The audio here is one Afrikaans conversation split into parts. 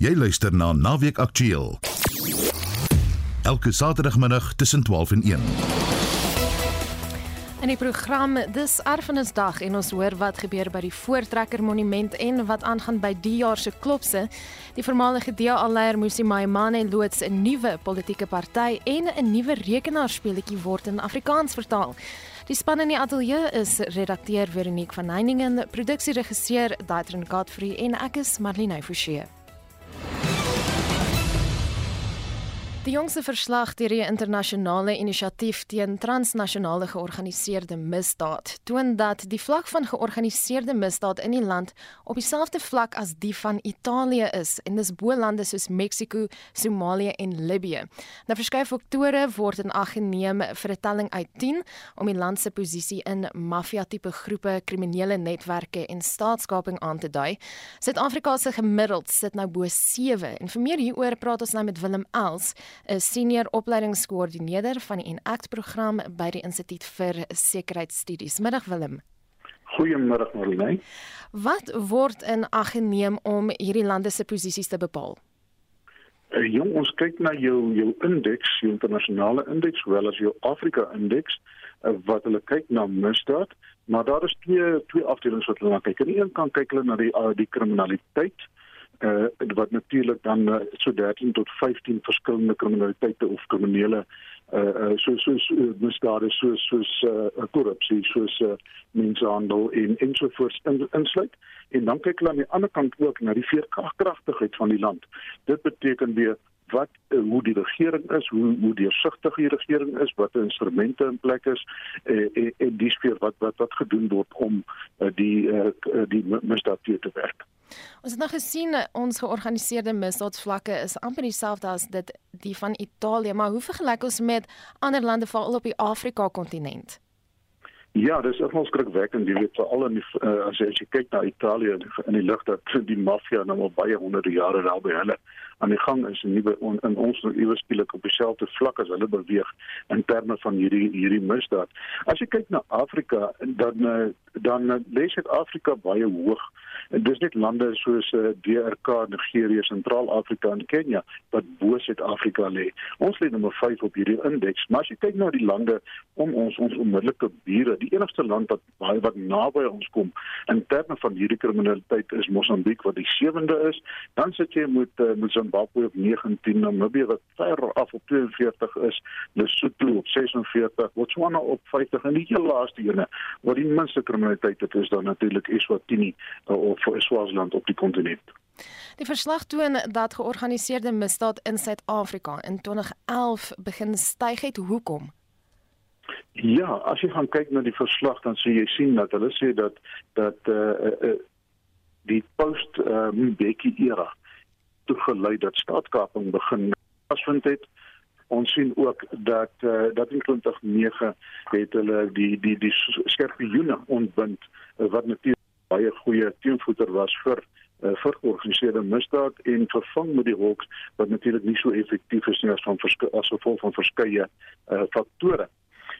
Jy luister na Naweek Aktueel. Elke Saterdagmiddag tussen 12 en 1. In die program Dis Erfenisdag en ons hoor wat gebeur by die Voortrekker Monument en wat aangaan by die jaar se klopse. Die voormalige DA-leier Musi Maimane loods 'n nuwe politieke party en 'n nuwe rekenaarspeletjie word in Afrikaans vertaal. Die span in die ateljee is redakteur Veronique van Heiningen, produksieregisseur Daitrin Godfrey en ek is Marlene Forsie. Die jongste verslag deur die internasionale inisiatief teen transnasionale georganiseerde misdaad toon dat die vlak van georganiseerde misdaad in die land op dieselfde vlak as die van Italië is en dis bo lande soos Mexiko, Somalië en Libië. Nou verskeie faktore word in ag geneem vir 'n telling uit 10 om die land se posisie in maffia-tipe groepe, kriminele netwerke en staatskaping aan te dui. Suid-Afrika se gemiddeld sit nou bo 7 en vir meer hieroor praat ons nou met Willem Els 'n senior opleidingskoördineerder van die Enact program by die Instituut vir Sekuriteitsstudies. Middag Willem. Goeiemôre Marlene. Wat word in ag geneem om hierdie lande se posisies te bepaal? Uh, jong, ons kyk na jou jou indeks, jou internasionale indeks, sowel as jou Afrika indeks uh, wat hulle kyk na misdaad, maar daar is twee twee afdelings wat hulle na kyk. Aan die een kant kyk hulle na die uh, die kriminaliteit uh wat natuurlik dan uh, so 13 tot 15 verskillende kriminaliteite of kriminele uh uh so so, so misdade so soos uh korrupsie soos uh mensenhandel en ensovoorts in, insluit en dan kyk hulle aan die ander kant ook na die veerkragtigheid van die land dit beteken weer wat hoe die regering is, hoe hoe deursigtig die regering is, wat instrumente in plek is eh, en en dis vir wat wat wat gedoen word om die die misdaad te werk. Ons het nou gesien ons georganiseerde misdaadvlakke is amper dieselfde as dit die van Italië, maar hoe vergelyk ons met ander lande veral op die Afrika kontinent? Ja, dis ook ons skrikwekkend, jy weet veral in die, uh, as jy kyk na Italië in die lig dat die maffia nou al baie honderde jare daar by hulle aan die gang is en nuwe in ons iewers skielik op dieselfde vlak as hulle beweeg in terme van hierdie hierdie misdaad. As jy kyk na Afrika, dan dan uh, lê Suid-Afrika baie hoog dis net lande soos uh, eh, DRK, Nigerië, Sentraal-Afrika en Kenia wat bo Suid-Afrika lê. Ons lê nommer 5 op hierdie indeks, maar as jy kyk na die lande om ons ons onmiddellike bure, die enigste land wat baie wat naby ons kom in terme van hierdie kriminaliteit is Mosambiek wat die 7de is. Dan sit jy met uh, met Zimbabwe op 19, Namibië wat ver af op 42 is, Lesotho op 46, Botswana op 50 en die heel laaste ene waar die minste kriminaliteit het is dan natuurlik Eswatini uh, of Swaziland op die kontinent. Die verslag toon dat georganiseerde misdaad in Suid-Afrika in 2011 begin styg het. Hoekom? Ja, as jy gaan kyk na die verslag dan sien jy sien dat hulle sê dat dat eh uh, uh, die post uh, Mbeki era toegelei dat staatskaping begin asvind het. Ons sien ook dat uh, dat in 2009 het hulle die die die skerpioene ontbind uh, wat natuurlik baie goeie teenvoeter was vir uh, vir georganiseerde misdaad en vervang met die hoks wat natuurlik nie so effektief is nie as van as gevolg van verskeie uh, faktore.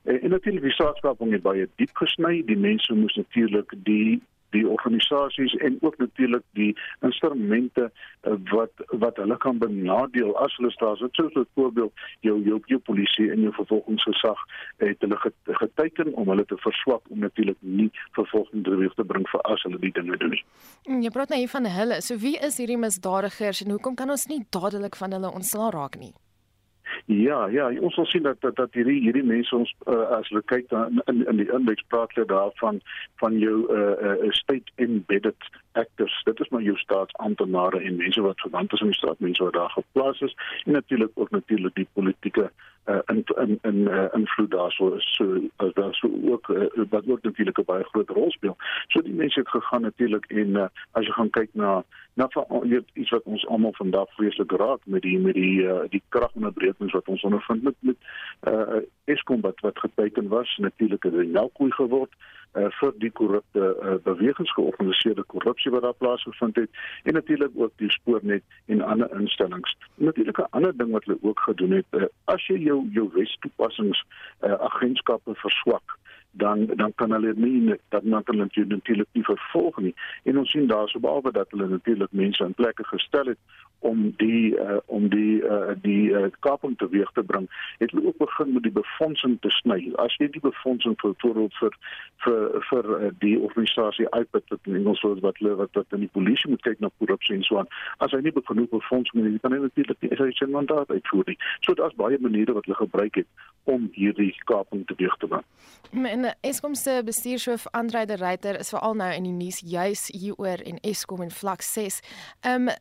En, en natuurlik die saakskaping het baie diep gesny. Die mense moes natuurlik die die organisasies en ook natuurlik die instrumente uh, wat wat hulle kan benadeel as hulle staat so soos byvoorbeeld jou jou jou polisie en jou vervolgingsgesag het hulle geteken om hulle te verswak om natuurlik nie vervolging teweeg te bring vir as hulle die dinge doen nie. Mm, jy praat nou hier van hulle. So wie is hierdie misdadigers en hoekom kan ons nie dadelik van hulle ontslaa raak nie? Ja, ja, ons sal sien dat dat, dat hierdie hierdie mense ons uh, as hulle kyk dan in in die indeks praat hulle daarvan van jou uh, uh state embedded actors. Dit is maar jou staatsamptenare en mense wat verwant is aan die staat, mense wat daar geplaas is en natuurlik ook natuurlik die politieke uh in in in uh, invloed daarso is so as daar so ook uh, wat ook natuurlik 'n baie groot rol speel. So die mense het gegaan natuurlik en uh, as jy gaan kyk na na van iets wat ons almal vandag vreeslik raak met die met die uh, die kragonderbrekings wat ons ondervind met met uh Eskom wat wat geteken was natuurlik het dit melkkoei geword uh, vir die korrupte uh, bewegings georganiseerde korrupsie wat daar plaasgevind het en natuurlik ook die spoornet en ander instellings. Natuurlik 'n ander ding wat hulle ook gedoen het, uh, as jy jou jou wetstoepassings uh, agentskappe verswak, dan dan kan hulle nie dat dan kan hulle natuurlik nie vervolg nie. En ons sien daarso behalwe dat hulle natuurlik mense in plekke gestel het om die uh, om die uh, die uh, kaping teweeg te bring, het hulle ook begin met die befondsing te sny. As jy die befondsing vir voorbeeld vir vir vir uh, die organisasie IPIT wat in Engels word wat hulle wat, wat in die polisie moet kyk na korrupsie en so aan. As hy nie genoeg befondsing het, kan hy natuurlik nie sy mandaat uitvoer nie. So daar's baie maniere wat hulle gebruik het om hierdie kaping teweeg te bring. En Eskom se bestuurshoof Andre de Ruyter is veral nou in die nuus juis hieroor en Eskom en vlak 6. Ehm um,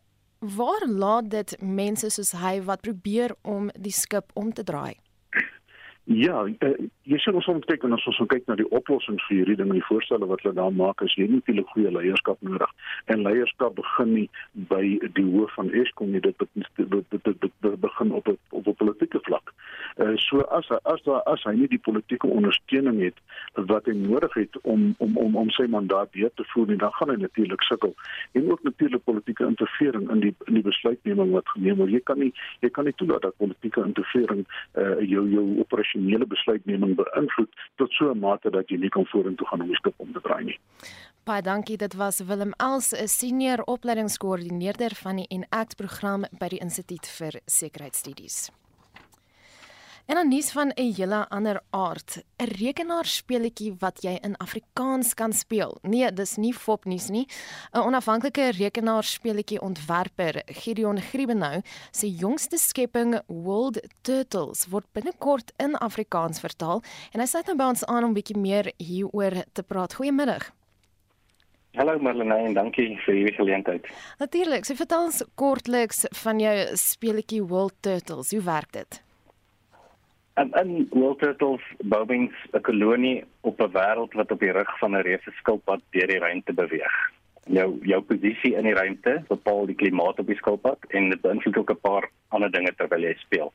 waar laat dit mense soos hy wat probeer om die skip om te draai? Ja, uh, jy sien ons moet kyk en as ons kyk na die oplossings vir hierdie ding en die voorstelle wat hulle daar maak, is jy natuurlik goeie leierskap nodig. En leierskap begin nie by die hoof van Eskom nie, dit dit begin so as as daar as hy nie die politieke ondersteuning het wat hy nodig het om om om om sy mandaat deur te voer nie, dan gaan hy natuurlik sukkel. En ook natuurlik politieke interferering in die in die besluitneming wat geneem word. Jy kan nie jy kan nie toelaat dat politieke interferering uh jou jou operasie operasionele besluitneming beïnvloed tot so 'n mate dat jy nie kan vorentoe gaan om die skip om te draai nie. Baie dankie. Dit was Willem Els, 'n senior opleidingskoördineerder van die Enact program by die Instituut vir Sekuriteitsstudies. En dan nuus van 'n hele ander aard, 'n rekenaarspeletjie wat jy in Afrikaans kan speel. Nee, dis nie fopnuus nie. 'n Onafhanklike rekenaarspeletjie ontwerper, Gideon Griebenau, se jongste skepping World Turtles word binnekort in Afrikaans vertaal en hy sê nou by ons aan om bietjie meer hieroor te praat. Goeiemiddag. Hallo Marlene en dankie vir hierdie geleentheid. Natuurlik, so vertel ons kortliks van jou speletjie World Turtles. Hoe werk dit? En in World Turtles bouwings 'n kolonie op 'n wêreld wat op die rug van 'n reuse skilpad deur die ruimte beweeg. Jou jou posisie in die ruimte bepaal die klimaat op die skilpad en dit beïnvloed ook 'n paar ander dinge terwyl jy speel.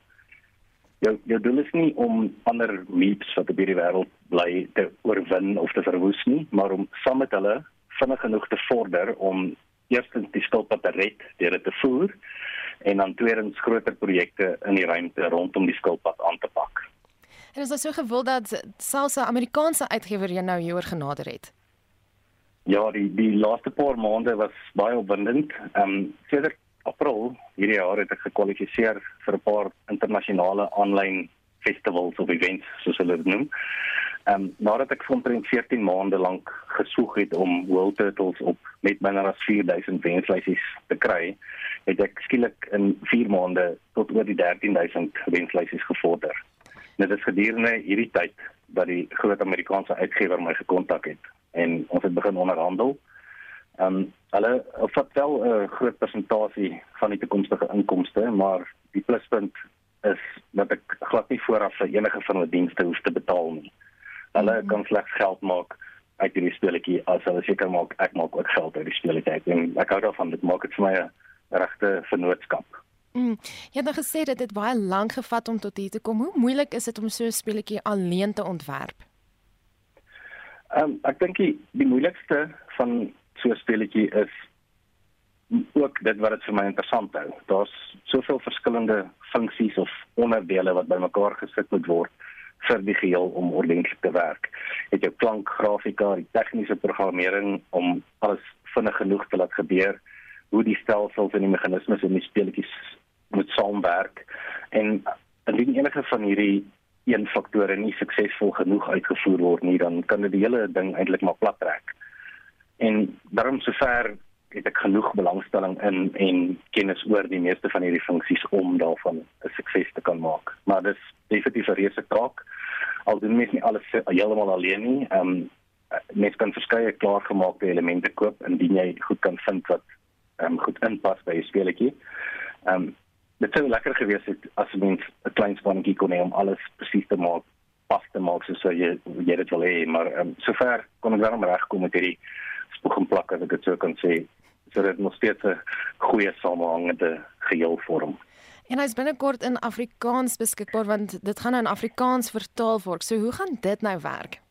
Jou jou doel is nie om ander meeps wat op hierdie wêreld bly te oorwin of te verwoes nie, maar om saam met hulle vinnig genoeg te vorder om eerstens die skilpad te red deur dit te voer en dan tweedens groter projekte in die ruimte rondom die skilpad aan te pak. En is dit so gewild dat selfs 'n Amerikaanse uitgewer jou nou hier genader het? Ja, die die laaste paar maande was baie opwindend. Ehm um, sedert April hierdie jaar het ek gekwalifiseer vir 'n paar internasionale aanlyn festivals of events soos hulle dit noem. Ehm um, nadat ek omtrent 14 maande lank gesoek het om World Turtles op met minder as 4000 wenslysies te kry, het ek skielik in 4 maande tot oor die 13000 wenslysies gevorder. Dit is gedurende hierdie tyd dat die groot Amerikaanse uitgewer my gekontak het en ons het begin onderhandel. Ehm um, hulle vat wel 'n groot persentasie van die toekomstige inkomste, maar die pluspunt is dat ek glad nie vooraf vir enige van hulle dienste hoef te betaal nie. Hulle mm -hmm. kan slegs geld maak uit die speletjie as hulle seker maak ek maak ook geld uit die speletjie. En ek hou daarvan dit maak dit vir my 'n regte vennootskap. Mm. Jy het nou gesê dit het baie lank gevat om tot hier te kom. Hoe moeilik is dit om so 'n speletjie alleen te ontwerp? Ehm um, ek dink die, die moeilikste van so 'n speletjie is ook dit wat dit vir my interessant hou. Daar's soveel verskillende funksies of onderdele wat bymekaar gesit moet word vir die geheel om ordentlik te werk. Het jou klank, grafika, die tegniese programmering om alles vinnig genoeg te laat gebeur hoe die stelsels en die meganismes in die speletjies moet saamwerk en indien enige van hierdie een faktore nie suksesvol genoeg uitgevoer word nie dan kan dit die hele ding eintlik maar plat trek. En daarom sover het ek genoeg belangstelling in en kennis oor die meeste van hierdie funksies om daarvan 'n sukses te kan maak. Maar dis definitief 'n reuse taak. Al doen mens nie alles heeltemal alleen nie. Ehm um, mens kan verskeie klaargemaakte elemente koop indien jy goed kan vind wat um, goed inpas by 'n speletjie. Ehm um, dit sou lekker gewees het as mens 'n klein spannetjie kon hê om alles presies te maak, pas te maak soos jy jy dit wil hê, maar ehm um, sover kon ek daarom regkom met hierdie spoeg en plak as ek dit sou kan sê sodat dit nog steeds 'n goeie samehangende geheel vorm. En hy's binnekort in Afrikaans beskikbaar want dit gaan nou in Afrikaans vertaal word. So hoe gaan dit nou werk?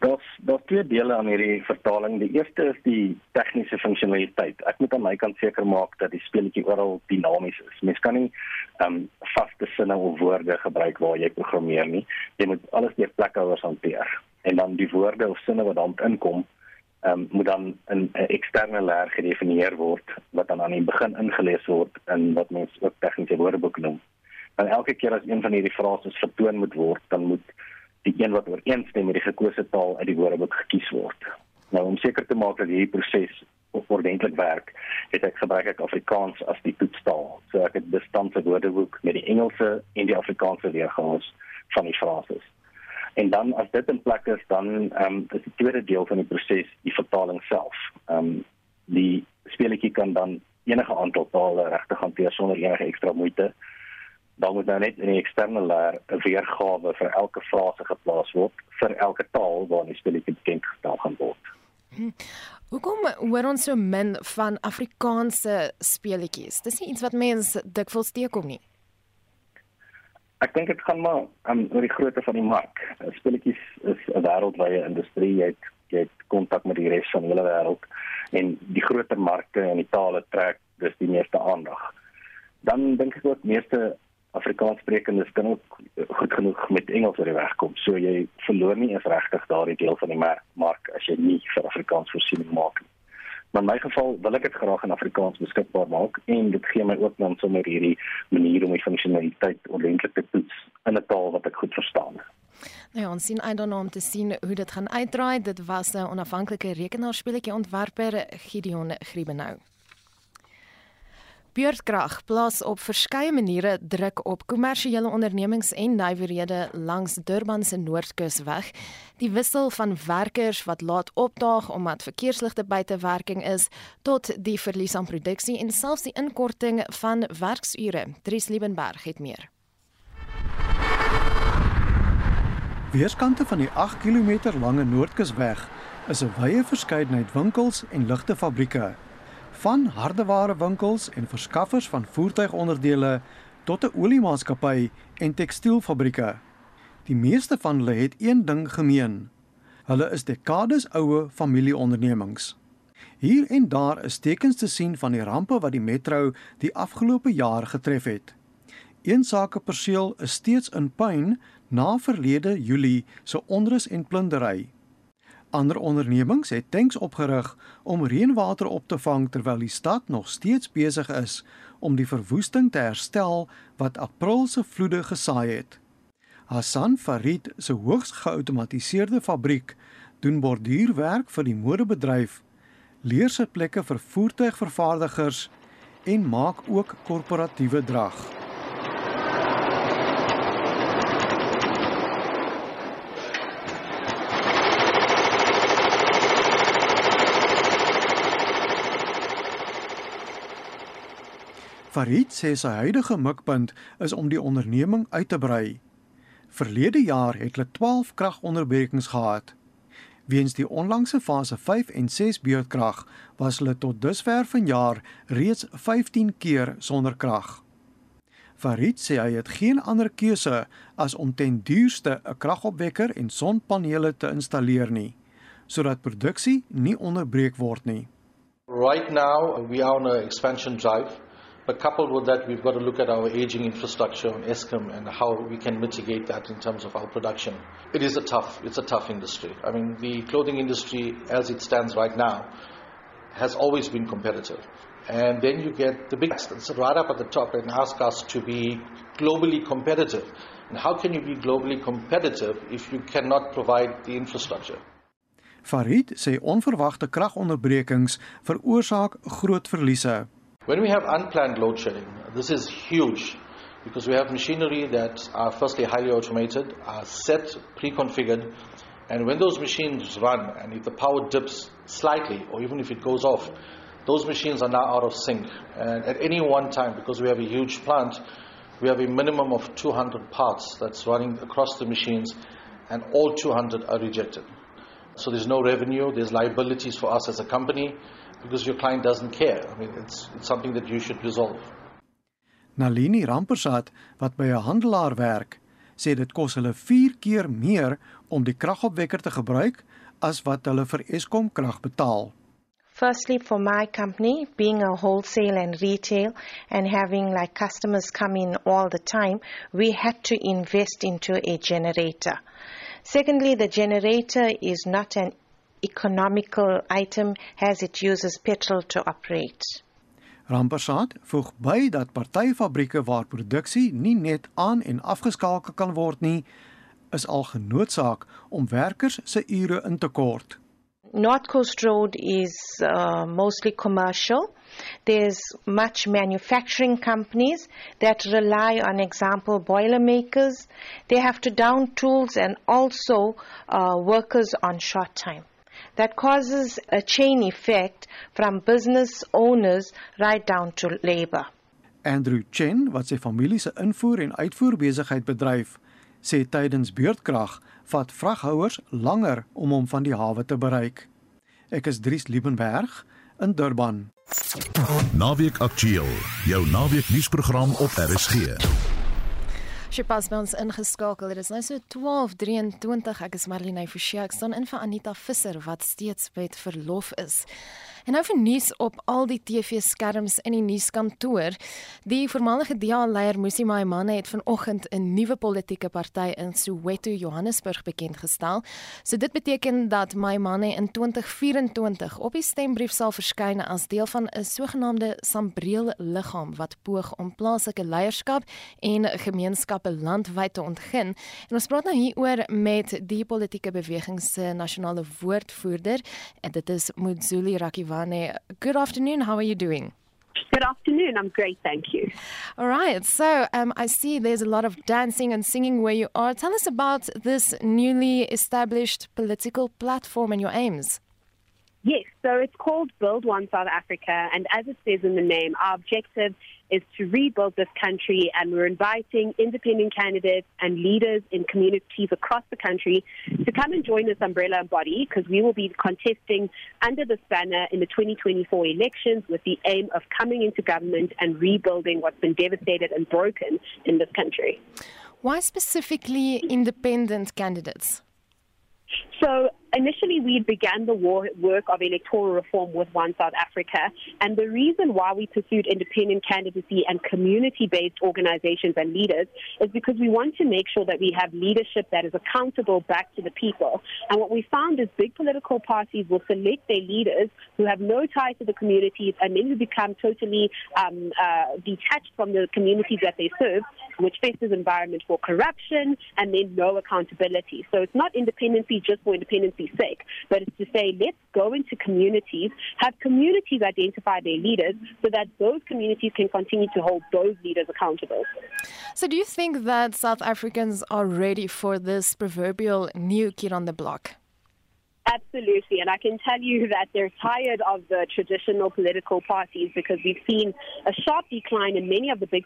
Daar's daar's twee dele aan hierdie vertaling. Die eerste is die tegniese funksionaliteit. Ek moet aan my kant seker maak dat die speletjie oral dinamies is. Mens kan nie ehm um, vaste sinne of woorde gebruik waar jy programmeer nie. Jy moet alles deur plekhouers hanteer. En dan die woorde of sinne wat dan inkom, um, moet dan 'n eksterne leer gedefinieer word wat dan aan die begin ingelees word in wat mens ook tegniese woordeboek noem. En elke keer as een van hierdie frases vertoon moet word, dan moet die een wat ooreenstem met die gekose taal uit die woordeboek gekies word. Nou om seker te maak dat hierdie proses ordentlik werk, het ek gebruik ek Afrikaans as die toetstaal. So ek het bestandse woordeboek met die Engelse en die Afrikaanse weergawe van die frases. En dan as dit in plek is, dan ehm um, is die tweede deel van die proses die vertaling self. Ehm um, die speletjie kan dan enige aantal tale regtig hanteer sonder enige ekstra moeite. Dan moet nou net in die eksterne laer 'n weergawe vir elke frase geplaas word vir elke taal waarin die speletjie bekend gestel gaan word. Hm. Hoekom hoor ons so min van Afrikaanse speletjies? Dis nie iets wat mense dikwels teekom nie. Ek dink dit gaan maar um, oor die grootte van die mark. Speletjies is 'n wêreldwye industrie. Jy het jy het kontak met die res van die wêreld en die groter markte en die tale trek dus die meeste aandag. Dan dink ek ook meeste Afrikaanssprekendes kan ook goed genoeg met Engels oor die weg kom. So jy verloor nie eens regtig daardie deel van die mark as jy nie vir Afrikaans voorsiening maak nie. Maar in my geval wil ek dit graag in Afrikaans beskikbaar maak en dit gee my ook dan sommer hierdie manier om die funksionaliteit ordentlik te toets in 'n taal wat ek goed verstaan. Nou ja, ons sien eintlik om te sien hoe dit gaan uitdraai. Dit was 'n onafhanklike rekenaarspeletjie ontwerper Gideon Griebenau. Beurtkrag plaas op verskeie maniere druk op kommersiële ondernemings en nywerhede langs Durban se Noordkusweg. Die wissel van werkers wat laat opdaag omdat verkeersligte buite werking is, tot die verlies aan produksie en selfs die inkorting van werksure. Dries Liebenberg het meer. Weerskante van die 8 km lange Noordkusweg is 'n wye verskeidenheid winkels en ligte fabrieke van hardewarewinkels en verskaffers van voertuigonderdele tot 'n oliemaatskappy en tekstielfabrieke. Die meeste van hulle het een ding gemeen. Hulle is dekades oue familieondernemings. Hier en daar is tekens te sien van die rampe wat die metro die afgelope jaar getref het. Een sakeperseel is steeds in pyn na verlede Julie se onrus en plundering. Ander ondernemings het tanks opgerig om reënwater op te vang terwyl die stad nog steeds besig is om die verwoesting te herstel wat April se vloede gesaai het. Hassan Farid se hoogs geautomatiseerde fabriek doen borduurwerk vir die modebedryf, leer sitplekke vir voertuigvervaardigers en maak ook korporatiewe drag. Farid sê sy huidige mikpunt is om die onderneming uit te brei. Verlede jaar het hulle 12 kragonderbrekings gehad. Weens die onlangse fase 5 en 6 beurtkrag was hulle tot dusver vanjaar reeds 15 keer sonder krag. Farid sê hy het geen ander keuse as om ten duurste 'n kragopwekker en sonpanele te installeer nie sodat produksie nie onderbreek word nie. Right now we are on a expansion drive But coupled with that, we've got to look at our aging infrastructure on ESCOM and how we can mitigate that in terms of our production. It is a tough, it's a tough industry. I mean, the clothing industry, as it stands right now, has always been competitive. And then you get the big that sit right up at the top and ask us to be globally competitive. And how can you be globally competitive if you cannot provide the infrastructure? Farid sê onverwagte kragonderbrekings veroorsaak groot verliese. When we have unplanned load shedding, this is huge because we have machinery that are firstly highly automated, are set, pre-configured, and when those machines run and if the power dips slightly or even if it goes off, those machines are now out of sync. And at any one time, because we have a huge plant, we have a minimum of 200 parts that's running across the machines and all 200 are rejected. So there's no revenue, there's liabilities for us as a company because your client doesn't care. I mean, it's, it's something that you should resolve. Nalini Rampersat, wat by 'n handelaar werk, sê dit kos hulle 4 keer meer om die kragopwekker te gebruik as wat hulle vir Eskom krag betaal. Firstly, for my company, being a wholesale and retail and having like customers come in all the time, we had to invest into a generator. Secondly, the generator is not an economical item as it uses petrol to operate. Rampersad voeg by dat party fabrieke waar produksie nie net aan en afgeskakel kan word nie, is al genoodsaak om werkers se ure in te kort. North Coast Road is uh, mostly commercial. There's much manufacturing companies that rely on example boilermakers. They have to down tools and also uh, workers on short time. That causes a chain effect from business owners right down to labor. Andrew Chen, wat sy familie se invoer en uitvoer besigheid bedryf, sê tydens beurtkrag vat vraghouers langer om hom van die hawe te bereik. Ek is Dries Liebenberg in Durban. Naweek Aktueel, jou naweek nuusprogram op RSG. Sy pas by ons ingeskakel. Dit is nou so 12:23. Ek is Marlene Forsie. Ek staan in vir Anita Visser wat steeds met verlof is. En nou vir nuus op al die TV-skerms in die nuuskantoor. Die voormalige DA-leier Musi Maimane het vanoggend 'n nuwe politieke party in Soweto, Johannesburg bekend gestel. So dit beteken dat Maimane in 2024 op die stembrief sal verskyn as deel van 'n sogenaamde sambreel liggaam wat poog om plaaslike leierskap en gemeenskappe landwyd te ontgin. En ons praat nou hieroor met die politieke beweging se nasionale woordvoerder en dit is Muzuli Rakiva Good afternoon. How are you doing? Good afternoon. I'm great, thank you. All right. So um, I see there's a lot of dancing and singing where you are. Tell us about this newly established political platform and your aims. Yes, so it's called Build One South Africa, and as it says in the name, our objective is to rebuild this country, and we're inviting independent candidates and leaders in communities across the country to come and join this umbrella body because we will be contesting under this banner in the 2024 elections with the aim of coming into government and rebuilding what's been devastated and broken in this country. Why specifically independent candidates? So initially we began the work of electoral reform with One South Africa, and the reason why we pursued independent candidacy and community-based organizations and leaders is because we want to make sure that we have leadership that is accountable back to the people. And what we found is big political parties will select their leaders who have no ties to the communities and then who become totally um, uh, detached from the communities that they serve, which faces environment for corruption and then no accountability. So it's not independency just for independency's sake, but it's to say let's go into communities, have communities identify their leaders so that those communities can continue to hold those leaders accountable. So do you think that South Africans are ready for this proverbial new kid on the block? Absolutely, and I can tell you that they're tired of the traditional political parties because we've seen a sharp decline in many of the big,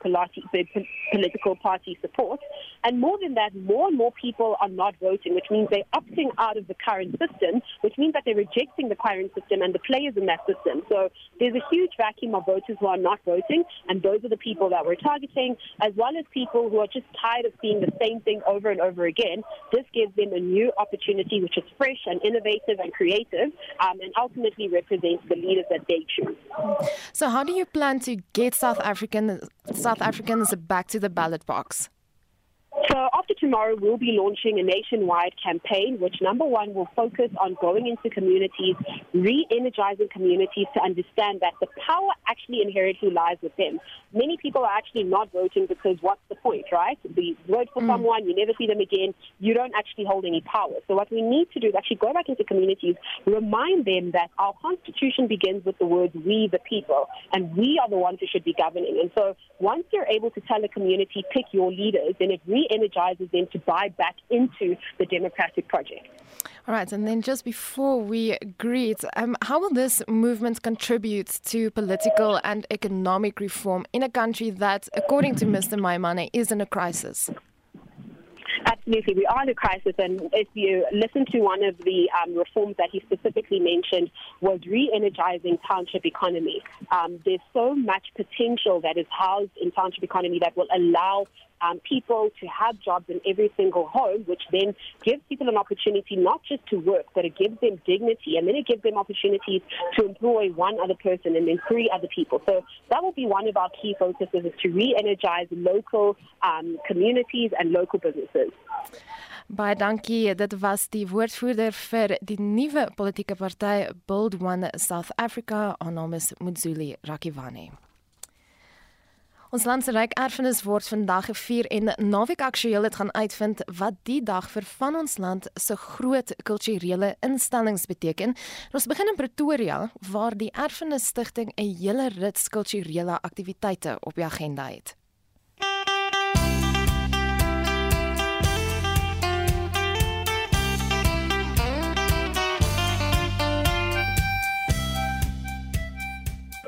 big political party support. And more than that, more and more people are not voting, which means they're opting out of the current system, which means that they're rejecting the current system and the players in that system. So there's a huge vacuum of voters who are not voting, and those are the people that we're targeting, as well as people who are just tired of seeing the same thing over and over again. This gives them a new opportunity, which is fresh and innovative innovative and creative, um, and ultimately represents the leaders that they choose. So, how do you plan to get South African South Africans back to the ballot box? So after tomorrow, we'll be launching a nationwide campaign, which number one will focus on going into communities, re-energizing communities to understand that the power actually inherently lies with them. Many people are actually not voting because what's the point, right? We vote for mm. someone, you never see them again, you don't actually hold any power. So what we need to do is actually go back into communities, remind them that our constitution begins with the words we the people, and we are the ones who should be governing. And so once you're able to tell a community, pick your leaders, then it re energizes them to buy back into the democratic project. All right, and then just before we greet, um, how will this movement contribute to political and economic reform in a country that, according to Mr. Maimane, is in a crisis? Absolutely, we are in a crisis, and if you listen to one of the um, reforms that he specifically mentioned was re-energizing township economy. Um, there's so much potential that is housed in township economy that will allow um, people to have jobs in every single home, which then gives people an opportunity not just to work, but it gives them dignity, and then it gives them opportunities to employ one other person and then three other people. So that will be one of our key focuses is to re-energize local um, communities and local businesses. Baie dankie. Dit was die woordvoerder vir die nuwe politieke party Build One South Africa, Onomis Muzuli Rakiwane. Ons land se ryk erfenis word vandag gevier en Naweek Aktueel het gaan uitvind wat die dag vir van ons land se groot kulturele instellings beteken. Ons begin in Pretoria waar die Erfenis Stichting 'n hele rits kulturele aktiwiteite op die agenda het.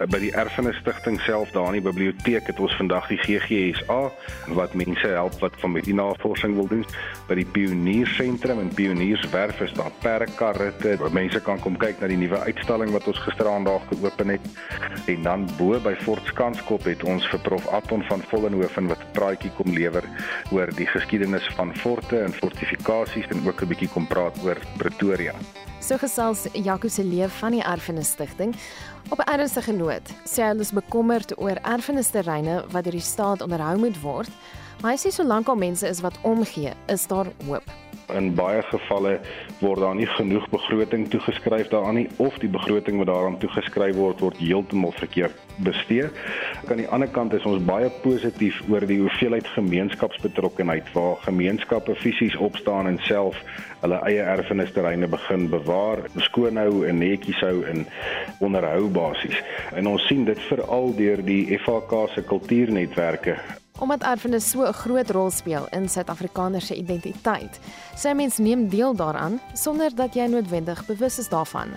By die Erfenis Stichting self daar in die biblioteek het ons vandag die GGSA wat mense help wat van met die navorsing wil doen by die Pioniersentrum en Pionierswerf is daar perkarritte waar mense kan kom kyk na die nuwe uitstalling wat ons gisteraand geopen het en dan bo by Fort Skanskop het ons vir Prof Atton van Vollenhoven wat 'n praatjie kom lewer oor die geskiedenis van forte en fortifikasies en ook 'n bietjie kom praat oor Pretoria. So gesels Jaco se leef van die Erfenis Stichting. Op 'n ernstige noot, sê hy is bekommerd oor erfenisterreine wat deur die staat onderhou moet word, maar hy sê solank al mense is wat omgee, is daar hoop. In baie gevalle word daar nie genoeg begroting toegeskryf daaraan nie of die begroting wat daaraan toegeskryf word word heeltemal verkeerd bestee. Aan die ander kant is ons baie positief oor die hoeveelheid gemeenskapsbetrokkenheid waar gemeenskappe fisies opstaan en self hulle eie erfenisterreine begin bewaar, skoonhou en netjies hou en onderhou basies. En ons sien dit veral deur die FHK se kultuurnetwerke Omdat erfenis so 'n groot rol speel in Suid-Afrikaners se identiteit, sê mens neem deel daaraan sonder dat jy noodwendig bewus is daarvan.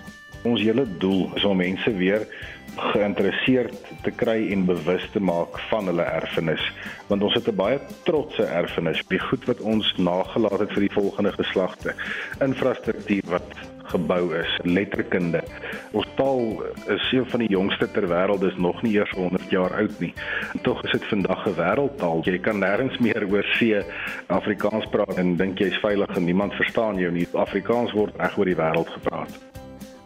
Ons hele doel is om mense weer geïnteresseerd te kry en bewus te maak van hulle erfenis. Want ons het 'n baie trotse erfenis. Die goed wat ons nagelaat het vir die volgende geslagte. Infrastruktuur wat gebou is letterkunde. Ons taal is een van die jongste ter wêreld dis nog nie eers 100 jaar oud nie. Tog is dit vandag 'n wêreldtaal jy kan nêrens meer oor see Afrikaans praat en dink jy's veilig en niemand verstaan jou nie. Afrikaans word reg oor die wêreld gepraat.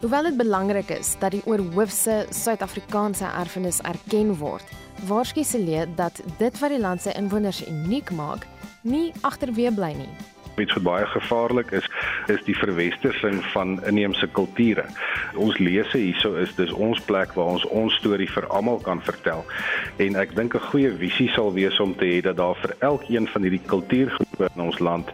Hoewel dit belangrik is dat die oorhoofse Suid-Afrikaanse erfenis erken word, waarsku Celie dat dit wat die land se inwoners uniek maak, nie agterweë bly nie. Iets wat baie gevaarlik is, is die verwestersing van inheemse kulture. Ons lese hierso is dis ons plek waar ons ons storie vir almal kan vertel. En ek dink 'n goeie visie sal wees om te hê dat daar vir elkeen van hierdie kultuurgroepe in ons land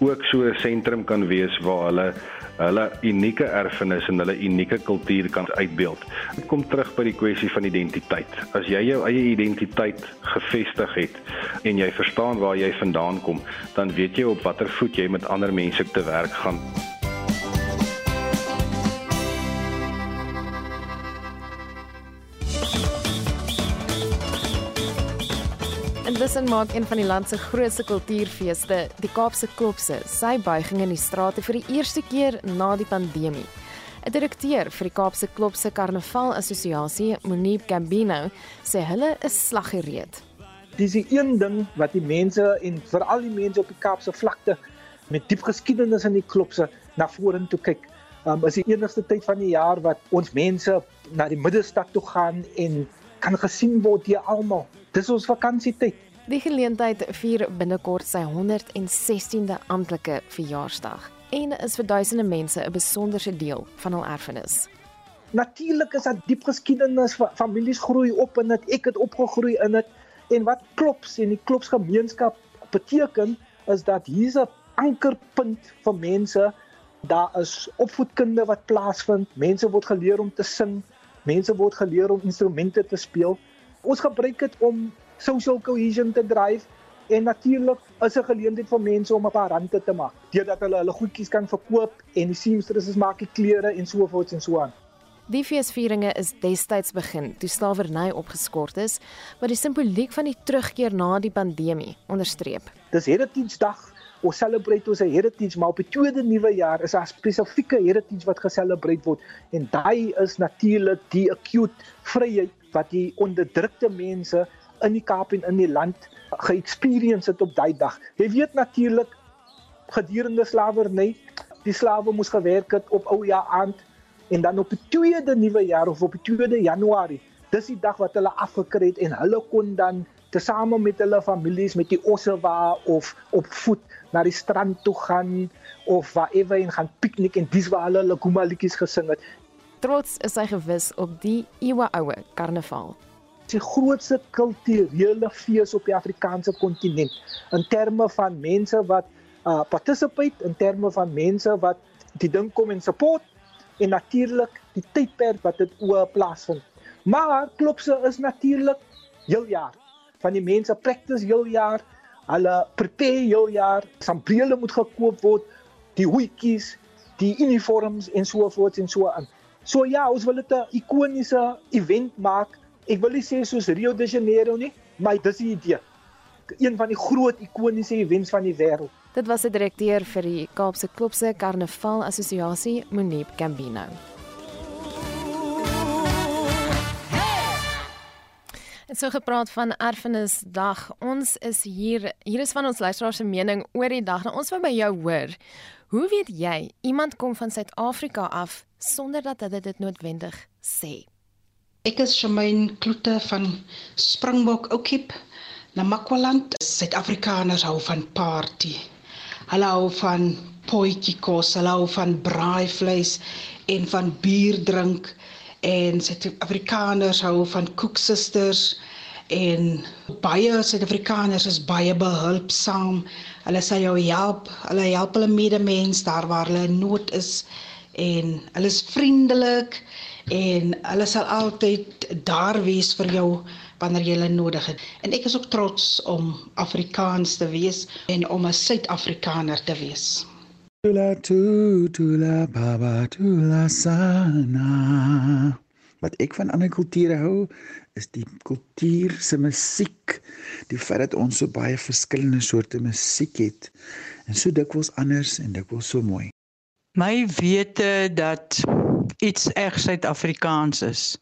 ook so 'n sentrum kan wees waar hulle hulle unieke erfenis en hulle unieke kultuur kan uitbeeld. Dit kom terug by die kwessie van identiteit. As jy jou eie identiteit gevestig het en jy verstaan waar jy vandaan kom, dan weet jy op watter voet jy met ander mense te werk gaan. Intussen maak een van die land se grootste kultuurfeeste, die Kaapse Klopse, sy buiging in die strate vir die eerste keer na die pandemie. 'n Direkteur vir die Kaapse Klopse Karnaval Assosiasie, Monique Gambino, sê hulle is slaggereed. Dis die een ding wat die mense en veral die mense op die Kaapse vlakte met diep geskiedenis in die Klopse na vorentoe kyk. Um, is die enigste tyd van die jaar wat ons mense na die middestad toe gaan en kan gesien word deur almal. Dis ons vakansietyd. Die geleentheid vier binnekort sy 116de amptelike verjaarsdag en is vir duisende mense 'n besonderse deel van hul erfenis. Natuurlik is dit diep geskiedenis, families groei op in dit, ek het opgegroei in dit en wat klops en die klopsgemeenskap beteken is dat hier's 'n ankerpunt vir mense. Daar is opvoedkunde wat plaasvind. Mense word geleer om te sing. Mense word geleer om instrumente te speel. Ons gebruik dit om social cohesion te dryf en natuurlik is 'n geleentheid vir mense om 'n paar rande te maak deurdat hulle hulle goedjies kan verkoop en die seamstresses maak die klere en so voort en so aan. Die feesvieringe is destyds begin toe slawerny opgeskort is, wat die simboliek van die terugkeer na die pandemie onderstreep. Dis Heritage Dag. Ons celebrate ons heritage, maar op die tweede nuwe jaar is daar spesifieke heritage wat geselebreer word en daai is natuurlik die acute vryheid wat die onderdrukte mense in die Kaap en in die land ge-experience het op daai dag. Jy weet natuurlik gedurende slawerny, die slawe moes gewerk het op ou jaar aand en dan op die tweede nuwe jaar of op die tweede Januarie, dis die dag wat hulle afgekry het en hulle kon dan tesame met hulle families met die ossewa of op voet na die strand toe gaan of waar ewe en gaan piknik en dis waar hulle hulle kumalietjies gesing het. Trots is hy gewis op die eeue oue karnaval. Die grootste kulturele fees op die Afrikaanse kontinent in terme van mense wat uh participate in terme van mense wat die ding kom en support en natuurlik die tydperk wat dit oor plaasvind. Maar klopse is natuurlik heel jaar. Van die mense practice heel jaar. Hulle prepare heel jaar. Sambrele moet gekoop word, die hoetjies, die uniforms en so voort en so aan. So ja, ons wil dit 'n ikoniese event maak. Ek wil nie sê soos Rio de Janeiro nie, maar dis die idee. Een van die groot ikoniese events van die wêreld. Dit was die direkteur vir die Kaapse Klopse Karnaval Assosiasie, Monip Gambino. En so gepraat van erfenisdag. Ons is hier. Hier is van ons luisteraars se mening oor die dag. Nou ons wil by jou hoor. Hoe weet jy iemand kom van Suid-Afrika af sonder dat hulle dit noodwendig sê? Ek is Shamaine Kloete van Springbok Oukiep. Namakwaland, Suid-Afrikaners hou van party. Hulle hou van potjie kos, hulle hou van braaivleis en van bier drink en Suid-Afrikaners hou van koeksisters en baie Suid-Afrikaners is baie behulpsaam. Hulle sê jou help, hulle help hulle medemens daar waar hulle nood is en hulle is vriendelik en hulle sal altyd daar wees vir jou wanneer jy hulle nodig het. En ek is ook trots om Afrikaans te wees en om 'n Suid-Afrikaner te wees. Tula tu tula baba tula sana. Wat ek van ander kulture hou, is die kultuur se musiek. Die feit dat ons so baie verskillende soorte musiek het en so dikwels anders en dikwels so mooi. My wete dat iets reg Suid-Afrikaans is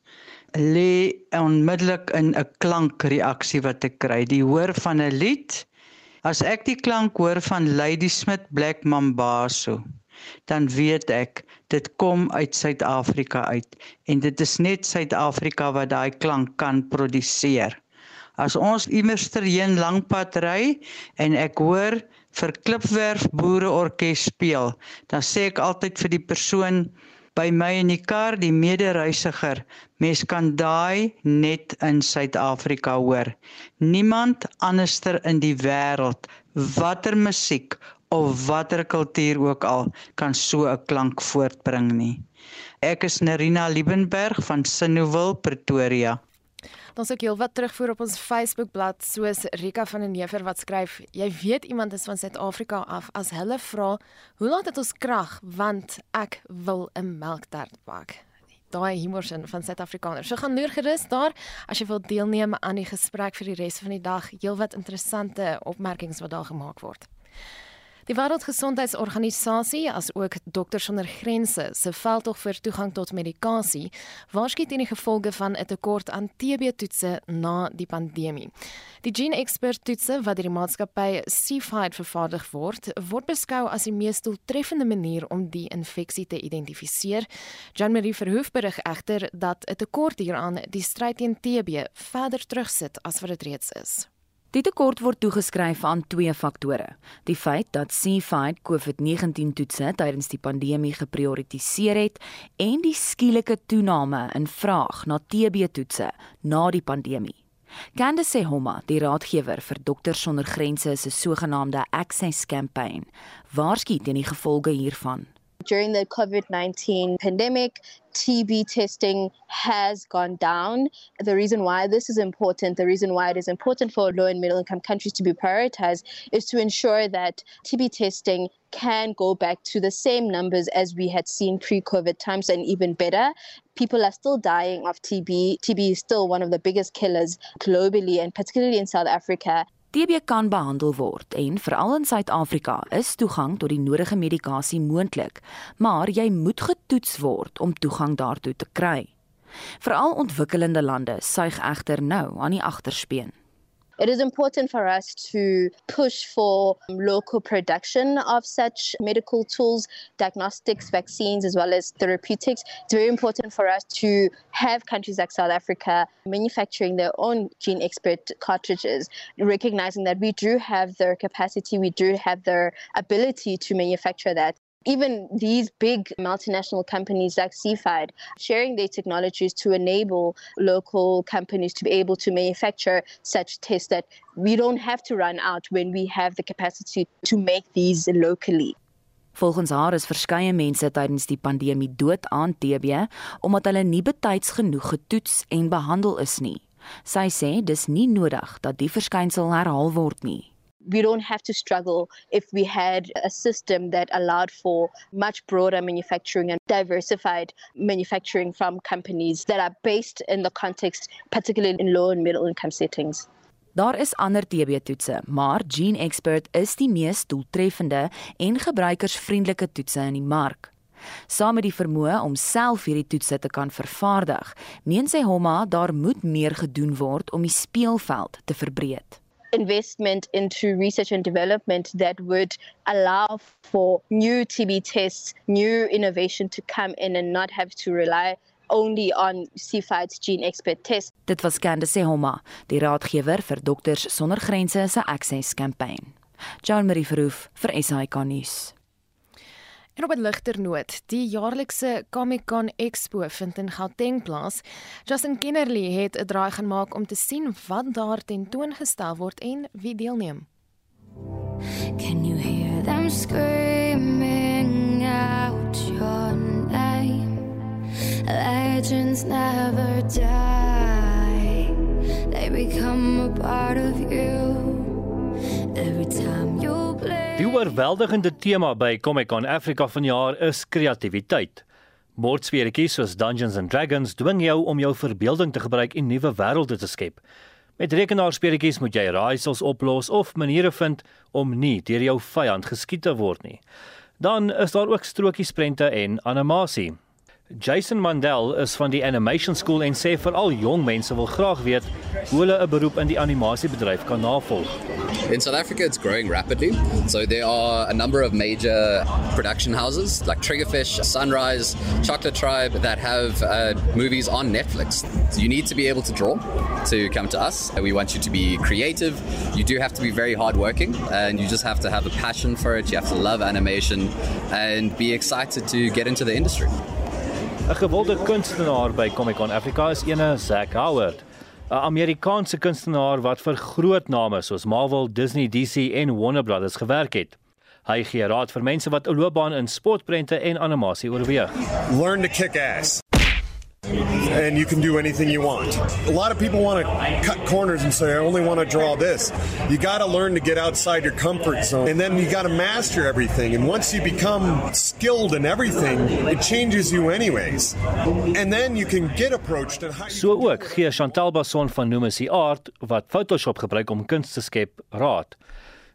lê onmiddellik in 'n klankreaksie wat ek kry. Die hoor van 'n lied. As ek die klank hoor van Lady Smith Black Mambazo, dan weet ek dit kom uit Suid-Afrika uit en dit is net Suid-Afrika wat daai klank kan produseer. As ons immersterheen langpad ry en ek hoor vir Klipwerf Boereorkes speel, dan sê ek altyd vir die persoon by my in die kar die medereisiger mens kan daai net in Suid-Afrika hoor. Niemand anderster in die wêreld watter musiek of watter kultuur ook al kan so 'n klank voortbring nie. Ek is Nerina Liebenberg van Sinnowil Pretoria Dan sê ek heelwat terugvoer op ons Facebookblad soos Rika van den Neever wat skryf: "Jy weet iemand is van Suid-Afrika af as hulle vra, hoe laat dit ons krag want ek wil 'n melktert bak." Daai humorsin van Suid-Afrikaners. So gaan loer gerus daar as jy wil deelneem aan die gesprek vir die res van die dag. Heelwat interessante opmerkings wat daar gemaak word. Die Wêreldgesondheidsorganisasie as ook Dokters sonder Grense se veldtog vir toegang tot medikasie waarsku teen die gevolge van 'n tekort aan TB-toetse na die pandemie. Die gene-expert-toetse wat deur die maatskappy Cfight vervaardig word, word beskou as die mees doeltreffende manier om die infeksie te identifiseer. Jean-Marie Verhoef berig egter dat 'n tekort hieraan die stryd teen TB verder terugsit as wat dit reeds is. Die tekort word toegeskryf aan twee faktore: die feit dat CFID COVID-19 toetse tydens die pandemie geprioritiseer het en die skielike toename in vraag na TB-toetse na die pandemie. Candice Homa, die raadgewer vir Dokters sonder Grense se sogenaamde Access Campaign, waarsku teen die gevolge hiervan. During the COVID 19 pandemic, TB testing has gone down. The reason why this is important, the reason why it is important for low and middle income countries to be prioritized, is to ensure that TB testing can go back to the same numbers as we had seen pre COVID times and even better. People are still dying of TB. TB is still one of the biggest killers globally and particularly in South Africa. TB kan behandel word en veral in Suid-Afrika is toegang tot die nodige medikasie moontlik, maar jy moet getoets word om toegang daartoe te kry. Veral ontwikkelende lande suig egter nou aan die agterspeen. It is important for us to push for um, local production of such medical tools, diagnostics, vaccines, as well as therapeutics. It's very important for us to have countries like South Africa manufacturing their own gene expert cartridges, recognizing that we do have the capacity, we do have the ability to manufacture that even these big multinational companies like Seafide sharing their technologies to enable local companies to be able to manufacture such tests that we don't have to run out when we have the capacity to make these locally. Volgens haar is verskeie mense tydens die pandemie dood aan TB omdat hulle nie betyds genoeg getoets en behandel is nie. Sy sê dis nie nodig dat die verskynsel herhaal word nie. We don't have to struggle if we had a system that allowed for much broader manufacturing and diversified manufacturing from companies that are based in the context, particularly in low and middle income settings. Daar is ander TB-toetse, maar Gene Expert is die mees doeltreffende en gebruikersvriendelike toetse in die mark. Saam met die vermoë om self hierdie toetse te kan vervaardig, meen sy Homma daar moet meer gedoen word om die speelveld te verbreek. Investment into research and development that would allow for new TB tests, new innovation to come in and not have to rely only on CFID's gene expert test. Dit was Candace Homa, die raadgewer vir Dokters Sonder Grense se Access kampanje. Jean Marie Verhoef vir SAK nuus. En op 'n ligter noot, die jaarlikse Comic-Con Expo vind in Gauteng plaas. Justin Kennerly het 'n draai gemaak om te sien wat daar tentoongestel word en wie deelneem. Can you hear them screaming out your name? Legends never die. They become a part of you. Die oorweldigende tema by Comic-Con Africa vanjaar is kreatiwiteit. Bordspeletjies soos Dungeons and Dragons dwing jou om jou verbeelding te gebruik en nuwe wêrelde te skep. Met rekenaarspeletjies moet jy raaisels oplos of maniere vind om nie deur jou vyand geskiet te word nie. Dan is daar ook strokiesprente en animasie. Jason Mandel is van die Animation School en sê veral jong mense wil graag weet hoe hulle 'n beroep in die animasiebedryf kan navolg. In South Africa it's growing rapidly. So there are a number of major production houses like Triggerfish, Sunrise, Chocolate Tribe that have uh, movies on Netflix. So you need to be able to draw to come to us. And we want you to be creative. You do have to be very hardworking and you just have to have a passion for it. You have to love animation and be excited to get into the industry. 'n Gewilde kunstenaar by Comic-Con Africa is ene Zack Howard, 'n Amerikaanse kunstenaar wat vir groot name soos Marvel, Disney, DC en Warner Brothers gewerk het. Hy gee raad vir mense wat 'n loopbaan in sportprente en animasie oorweeg. Learn to kick ass. And you can do anything you want. A lot of people want to cut corners and say, I only want to draw this. You got to learn to get outside your comfort zone and then you got to master everything. And once you become skilled in everything, it changes you anyways. And then you can get approached and So ook Chantal Basson van Numesie Art wat Photoshop gebruik om kuns te skep raad.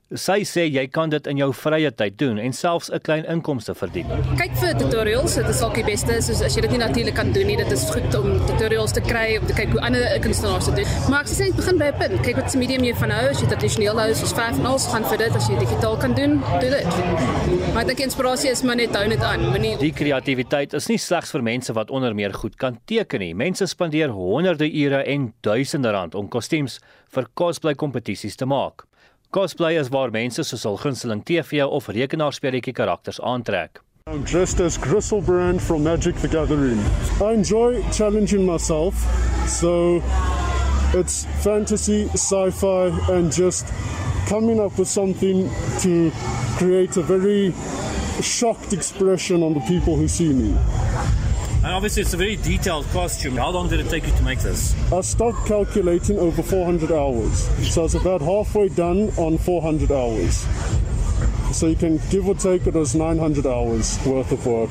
Sy sê jy kan dit in jou vrye tyd doen en selfs 'n klein inkomste verdien. Kyk vir tutorials, dit is dalk die beste soos as jy dit nie natuurlik kan doen nie, dit is goed om tutorials te kry om te kyk hoe ander kunstenaars dit doen. Maar ek sê net begin by 'n punt. Kyk wat se medium jy van hou, as jy tradisioneel hou, soos verf en alles, gaan vir dit. As jy digitaal kan doen, doen dit. Maar ek dink inspirasie is maar net hou net aan. Moenie Die kreatiwiteit is nie slegs vir mense wat onder meer goed kan teken nie. Mense spandeer honderde ure en duisende rand om kostuums vir cosplay kompetisies te maak. Cosplay is waar mense soos hul gunsteling TV of rekenaarspeletjie karakters aantrek. I'm dressed as Griselbrand from Magic the Gathering. I enjoy challenging myself, so it's fantasy, sci-fi, and just coming up with something to create a very shocked expression on the people who see me. And obviously it's a very detailed costume. How long did it take you to make this? I stopped calculating over 400 hours, so it's about halfway done on 400 hours. So you can give or take it as 900 hours worth of work.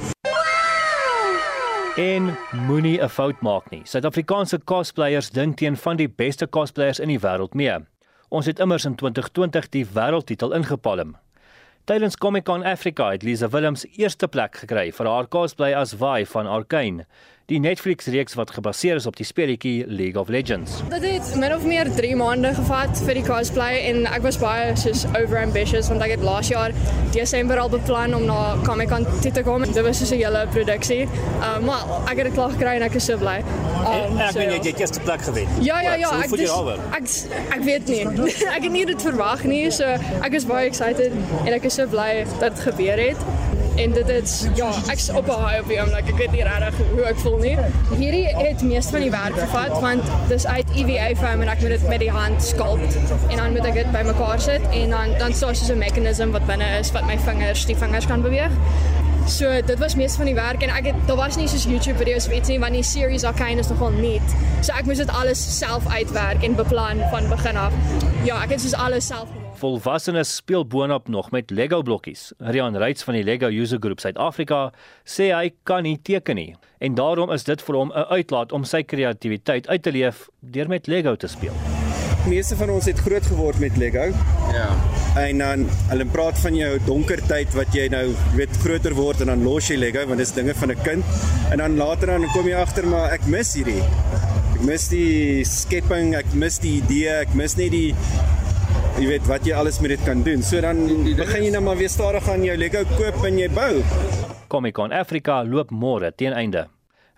En moenie 'n fout maak nie. Suid-Afrikaanse cosplayers dink teen van die beste cosplayers in die wêreld mee. Ons het immers in 2020 die wêreldtitel ingepalm. Tydens Comic-Con Africa het Lisa Willems eerste plek gekry vir haar cosplay as Vi van Arcane. die Netflix-reeks wat gebaseer is op die speletjie League of Legends. Dit het min of meer 3 maande gevat vir die cosplay en ek was baie soos overambitious want ek het laas jaar Desember al beplan om na Comic-Con te kom. Dit was soos 'n hele produksie. Um, maar ek het dit klaar gekry en ek is so bly. Um, ek weet jy het eerste plek gewen. Ja ja ja, so, ek dis, ek ek weet nie. ek het nie dit verwag nie, so ek is baie excited en ek is so bly dat dit gebeur het en dit is ja, ek's op 'n high op die oomblik. Ek weet nie regtig hoe ek voel nie. Hierdie het meeste van die werk gevat want dis uit EVA foam en ek moet dit met die hand sculpt en dan moet ek dit bymekaar sit en dan dan staan so 'n meganisme wat binne is wat my vingers, die vingers kan beweeg. So dit was meeste van die werk en ek het daar was nie soos YouTube video's iets nie want die series Arcane is nogal nuut. So ek moes dit alles self uitwerk en beplan van begin af. Ja, ek het soos alles self gedoen. Volwassenes speel boonop nog met Lego blokkies. Rian Reitz van die Lego User Group Suid-Afrika sê hy kan nie teken nie en daarom is dit vir hom 'n uitlaat om sy kreatiwiteit uit te leef deur met Lego te speel. Meeste van ons het groot geword met Lego. Ja. En dan hulle praat van jou donker tyd wat jy nou weet groter word en dan los jy Lego want dit is dinge van 'n kind. En dan later dan kom jy agter maar ek mis hierdie. Ek mis die skepping, ek mis die idee, ek mis net die jy weet wat jy alles met dit kan doen. So dan begin jy nou maar weer stadig aan jou Lego koop en jy bou. Comic Con Afrika loop môre teen einde.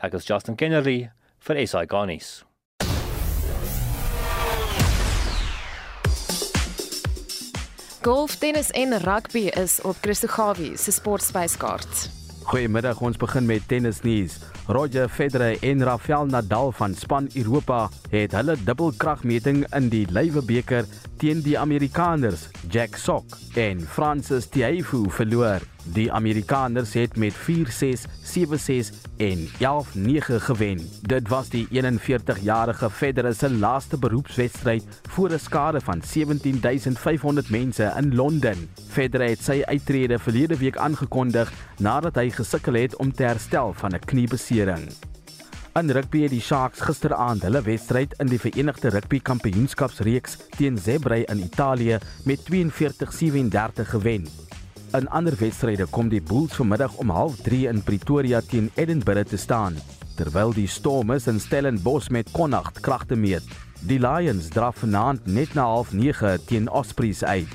Ek is Justin Kennerly vir SI Garnis. Golf, tennis en rugby is op Christo Gawie se sportspyskaart. Goeiemiddag, ons begin met tennisnuus. Roger Federer en Rafael Nadal van span Europa het hulle dubbelkragmeting in die Lywe beker teen die Amerikaners Jack Sock en Francis Tiafoe verloor. Die Amerikaners het met 4-6, 7-6 en 11-9 gewen. Dit was die 41-jarige Federer se laaste beroepswedstryd voor 'n skare van 17500 mense in Londen. Federer het sy uittrede verlede week aangekondig nadat hy gesukkel het om te herstel van 'n kniebesering. In rugby het die Sharks gisteraand hulle wedstryd in die Verenigde Rugby Kampioenskapsreeks teen Zebre in Italië met 42-37 gewen. In ander wedstryde kom die Bulls vanmiddag om 0:30 in Pretoria teen Edinburgh te staan, terwyl die Stormers in Stellenbosch met Connacht kragte meet. Die Lions draf vanaand net na 0:30 teen Ospreys uit.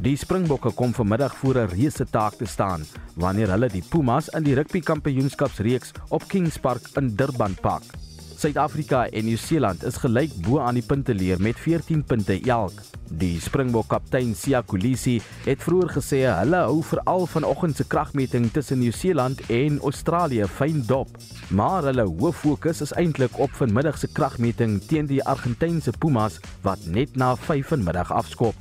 Die Springbokke kom vanmiddag voor 'n reuse taak te staan wanneer hulle die Pumas in die Rugby Kampioenskapsreeks op Kings Park in Durban pak. Suid-Afrika en Nieu-Seeland is gelyk bo aan die punteleer met 14 punte elk. Die Springbok kaptein Sia Kolisi het vroeër gesê hulle hou veral vanoggend se kragmeting tussen Nieu-Seeland en Australië fyn dop, maar hulle hoof fokus is eintlik op vanmiddag se kragmeting teen die Argentynse Pumas wat net na 5 vanmiddag afskop.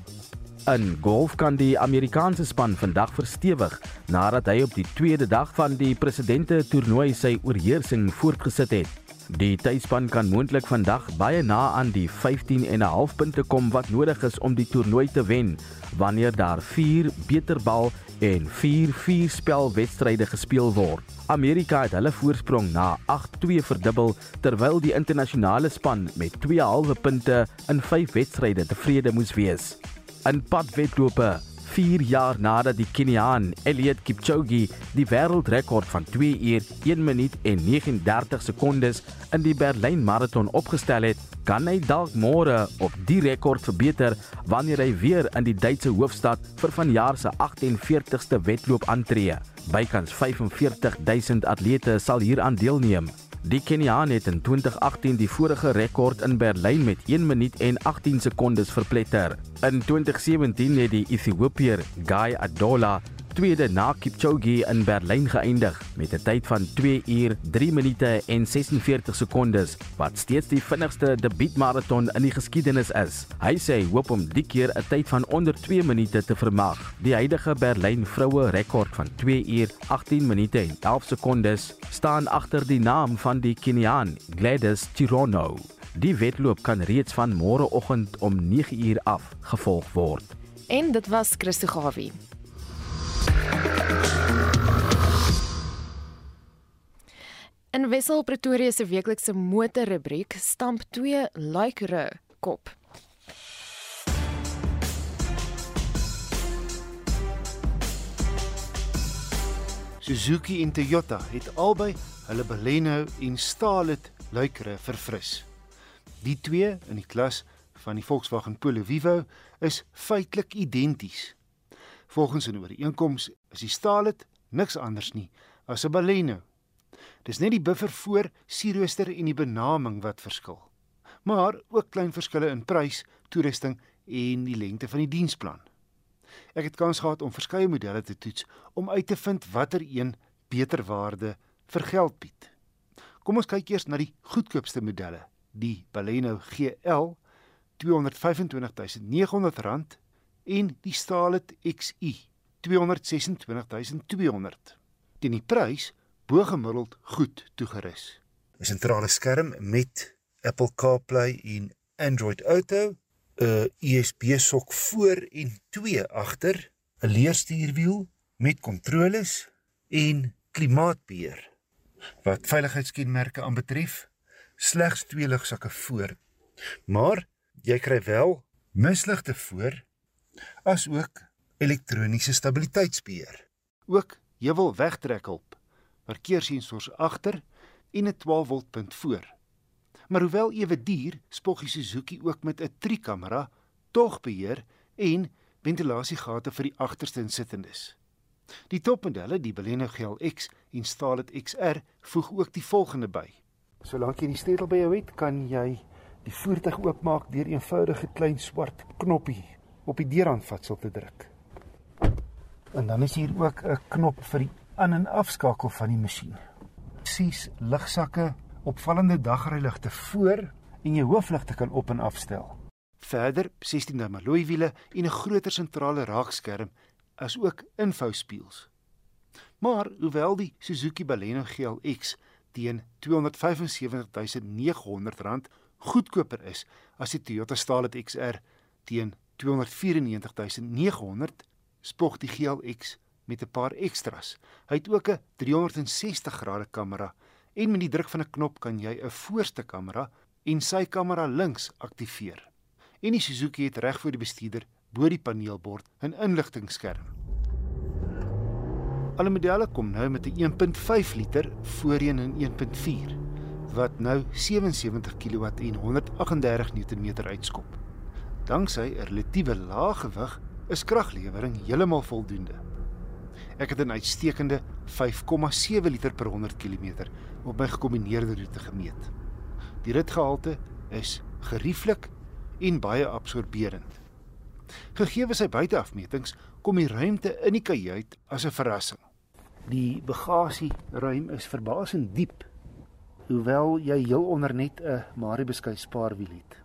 In golf kan die Amerikaanse span vandag verstewig nadat hy op die tweede dag van die presidente toernooi sy oorheersing voortgesit het. Die tuisspan kan moontlik vandag baie na aan die 15 en 'n half punte kom wat nodig is om die toernooi te wen wanneer daar 4 beterbal en 4 4 spel wedstryde gespeel word. Amerika het hulle voorsprong na 8-2 verdubbel terwyl die internasionale span met 2 halwe punte in 5 wedstryde tevrede moes wees in padwedlope 4 jaar nadat die Keniaan Eliud Kipchoge die wêreldrekord van 2 uur 1 minuut en 39 sekondes in die Berlyn maraton opgestel het, kan hy dalk môre op die rekord verbeter wanneer hy weer in die Duitse hoofstad vir vanjaar se 48ste wedloop aantree. Bykans 45000 atlete sal hieraan deelneem. Die Keniaan het in 2018 die vorige rekord in Berlyn met 1 minuut en 18 sekondes verpletter. In 2017 het die Ethiopiër Guy Adola tweede na Kipchoge in Berlyn geëindig met 'n tyd van 2 uur 3 minute en 46 sekondes wat steeds die vinnigste debuutmaraton in die geskiedenis is. Hy sê hy hoop om die keer 'n tyd van onder 2 minute te vermag. Die huidige Berlyn vroue rekord van 2 uur 18 minute en 11 sekondes staan agter die naam van die Keniaan Gladys Chirono. Die wedloop kan reeds van môreoggend om 9 uur af gevolg word. En dit was Christo Gawie. In Wessel Pretoria se weeklikse motorrubriek stamp 2 Laikre kop. Suzuki en Toyota het albei hulle Baleno en Stalit luikere verfris. Die twee in die klas van die Volkswagen Polo Vivo is feitelik identies. Volgens 'n ooreenkoms is die Stalit niks anders nie as 'n Baleno. Dis net die buffer voor, sierrooster en die benaming wat verskil. Maar ook klein verskille in prys, toerusting en die lengte van die diensplan. Ek het kans gehad om verskeie modelle te toets om uit te vind watter een beter waarde vir geld bied. Kom ons kyk eers na die goedkoopste modelle, die Baleno GL R225900 en die Stalit XI R226200. Teen die prys bo gemiddeld goed toegerus. 'n Sentrale skerm met Apple CarPlay en Android Auto, 'n USB sok voor en 2 agter, 'n leerstuurwiel met kontroles en klimaatbeheer. Wat veiligheidskenmerke aanbetref, slegs twee ligsakke voor. Maar jy kry wel misligte voor as ook elektroniese stabiliteitsbeheer. Ook heuwel wegtrekhulp, parkeersensors agter en 'n 12 volt punt voor. Maar hoewel ewe duur, spog die Suzuki ook met 'n trikamera, tog beheer en ventilasiegate vir die agterste insittendes. Die topmodelle, die Baleno GLX en Stalit XR, voeg ook die volgende by. Solank jy die sleutel by jou het, kan jy die voertuig oopmaak deur 'n eenvoudige klein swart knoppie op die deurhandvatsel te druk. En dan is hier ook 'n knop vir die aan- en afskakel van die masjien. Sies ligsakke, opvallende dagryligte voor en jou hoofligte kan op en afstel. Verder 16 duim alloy wiele en 'n groter sentrale raakskerm as ook infouspieëls. Maar hoewel die Suzuki Baleno GLX teen R275900 goedkoper is as die Toyota Stalit XR teen R294900, spog die GLX met 'n paar extras. Hy het ook 'n 360 grade kamera en met die druk van 'n knop kan jy 'n voorste kamera en sy kamera links aktiveer. En die Suzuki het reg voor die bestuurder bo die paneelbord 'n inligtingskerm. Alle modelle kom nou met 'n 1.5 liter voorheen in 1.4 wat nou 77 kW en 138 Nm uitskop. Danksy 'n relatiewe lae gewig is kraglewering heeltemal voldoende. Ek het 'n uitstekende 5,7 liter per 100 km op my gekombineerde roete gemeet. Die ritgehalte is gerieflik en baie absorberend. Gegee sy buiteafmetings, kom die ruimte in die kajuit as 'n verrassing. Die bagasieruim is verbasend diep, hoewel jy heel onder net 'n Maribeskuy spaarwiel het.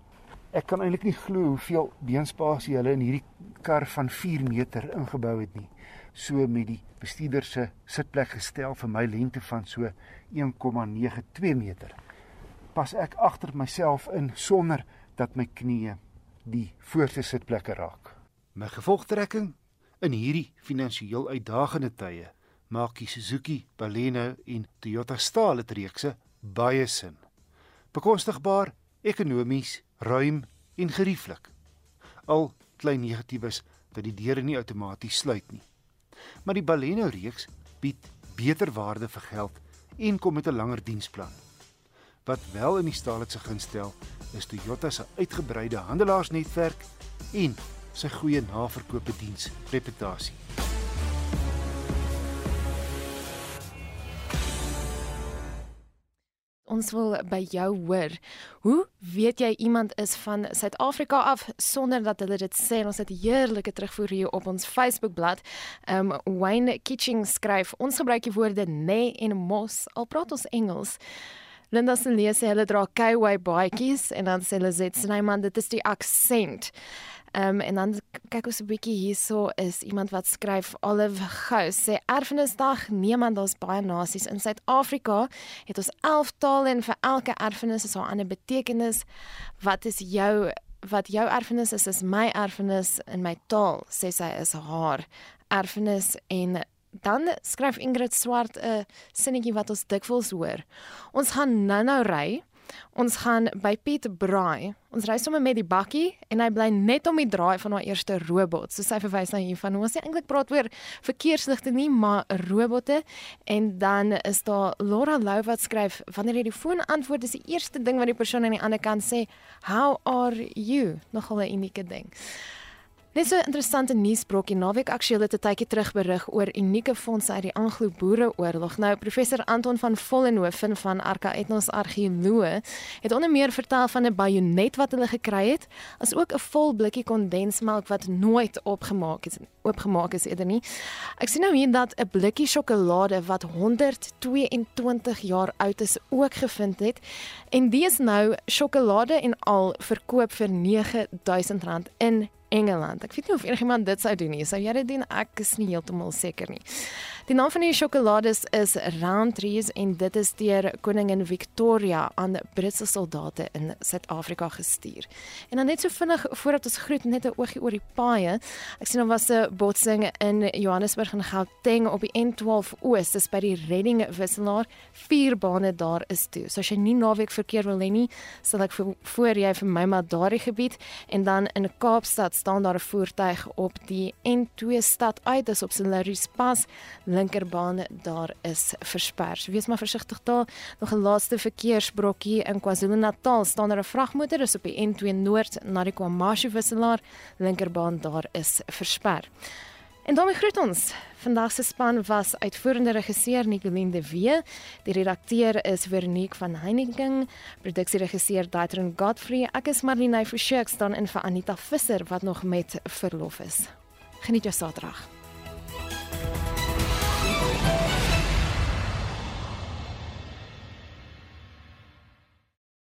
Ek kan eintlik nie glo hoeveel beenspasie hulle in hierdie kar van 4 meter ingebou het nie. So met die bestuurder se sitplek gestel vir my lengte van so 1,92 meter. Pas ek agter myself in sonder dat my knieë die voorste sitplekke raak. My gevolgtrekking in hierdie finansiëel uitdagende tye maak die Suzuki Baleno en Toyota Stalit reekse baie sin. Bekostigbaar, ekonomies, ruim en gerieflik. Al klein negatiefs dat die deure nie outomaties sluit nie. Maar die Baleno reeks bied beter waarde vir geld en kom met 'n langer diensplan. Wat wel in die Stalit se gunst stel, is Toyota se uitgebreide handelaarsnetwerk en sy goeie naverkoopte diens reputasie. Ons wil by jou hoor. Hoe weet jy iemand is van Suid-Afrika af sonder dat hulle dit sê? Ons het heerlike terugvoer hier op ons Facebookblad. Um Wayne Kitching skryf: "Ons gebruik die woorde nee en mos al praat ons Engels." Linda se lees hulle dra KY baadjies en dan sê hulle sê Snyman dit is die aksent. Um, en dan kyk ons 'n bietjie hierso is iemand wat skryf Olive Gous sê erfenisdag niemand daar's baie nasies in Suid-Afrika het ons 11 tale en vir elke erfenis is daar 'n ander betekenis. Wat is jou wat jou erfenis is is my erfenis in my taal sê sy is haar erfenis en dan skryf Ingrid Swart 'n sinnetjie wat ons dikwels hoor. Ons gaan nou-nou ry Ons gaan by Piet Braai. Ons ry sommer met die bakkie en hy bly net om die draai van haar eerste robot. So sy verwys na hiervan. Ons sê eintlik praat oor verkeersligte nie, maar robotte. En dan is daar Laura Lou wat skryf wanneer jy die foon antwoord is die eerste ding wat die persoon aan die ander kant sê, "How are you?" Nogal 'n unieke ding. Net so 'n interessante nuusbrokkie naweek aktueel het 'n tydjie terug berig oor unieke fondse uit die Anglo-Boereoorlog. Nou professor Anton van Vollenhoven van Arca Ethnos Argeoloog het onder meer vertel van 'n bajonet wat hulle gekry het, as ook 'n vol blikkie kondensmelk wat nooit opgemaak is oopgemaak is eerder nie. Ek sien nou hier dat 'n blikkie sjokolade wat 122 jaar oud is ook gevind het en die is nou sjokolade en al verkoop vir R9000 in Engeland. Ek weet nie of enigiemand dit sou doen nie. Sou jy dit doen? Ek is nie heeltemal seker nie. Die naam van die sjokolades is Roundtrees en dit is deur koningin Victoria aan Britse soldate in Suid-Afrika gestuur. En dan net so vinnig voordat ons groet net 'n oogie oor die paaie. Ek sien daar was 'n botsing in Johannesburg en Gauteng op die N12 Oos, dis by die Redding wisselaar. Vier bane daar is toe. So as jy nie naweek verkeer wil hê nie, sal ek vir, voor jy vir my maar daardie gebied en dan in Kaapstad staan daar 'n voertuig op die N2 stad uit, dis op Solaris Pas linkerbaan daar is versper. So wees maar versigtig daar. Nog 'n laaste verkeersbrokkie in KwaZulu-Natal staan daar 'n vragmotor is op die N2 Noord na die KwaMashu wisselaar. Linkerbaan daar is versper. En daarmee groet ons. Vandag se span was uitvoerende regisseur Nicoline de Wee, die redakteur is Veronique van Heiningen, produksieregisseur Daitron Godfrey, ek is Marlene Forshey, staan in vir Anita Visser wat nog met verlof is. Geniet jou Saterdag.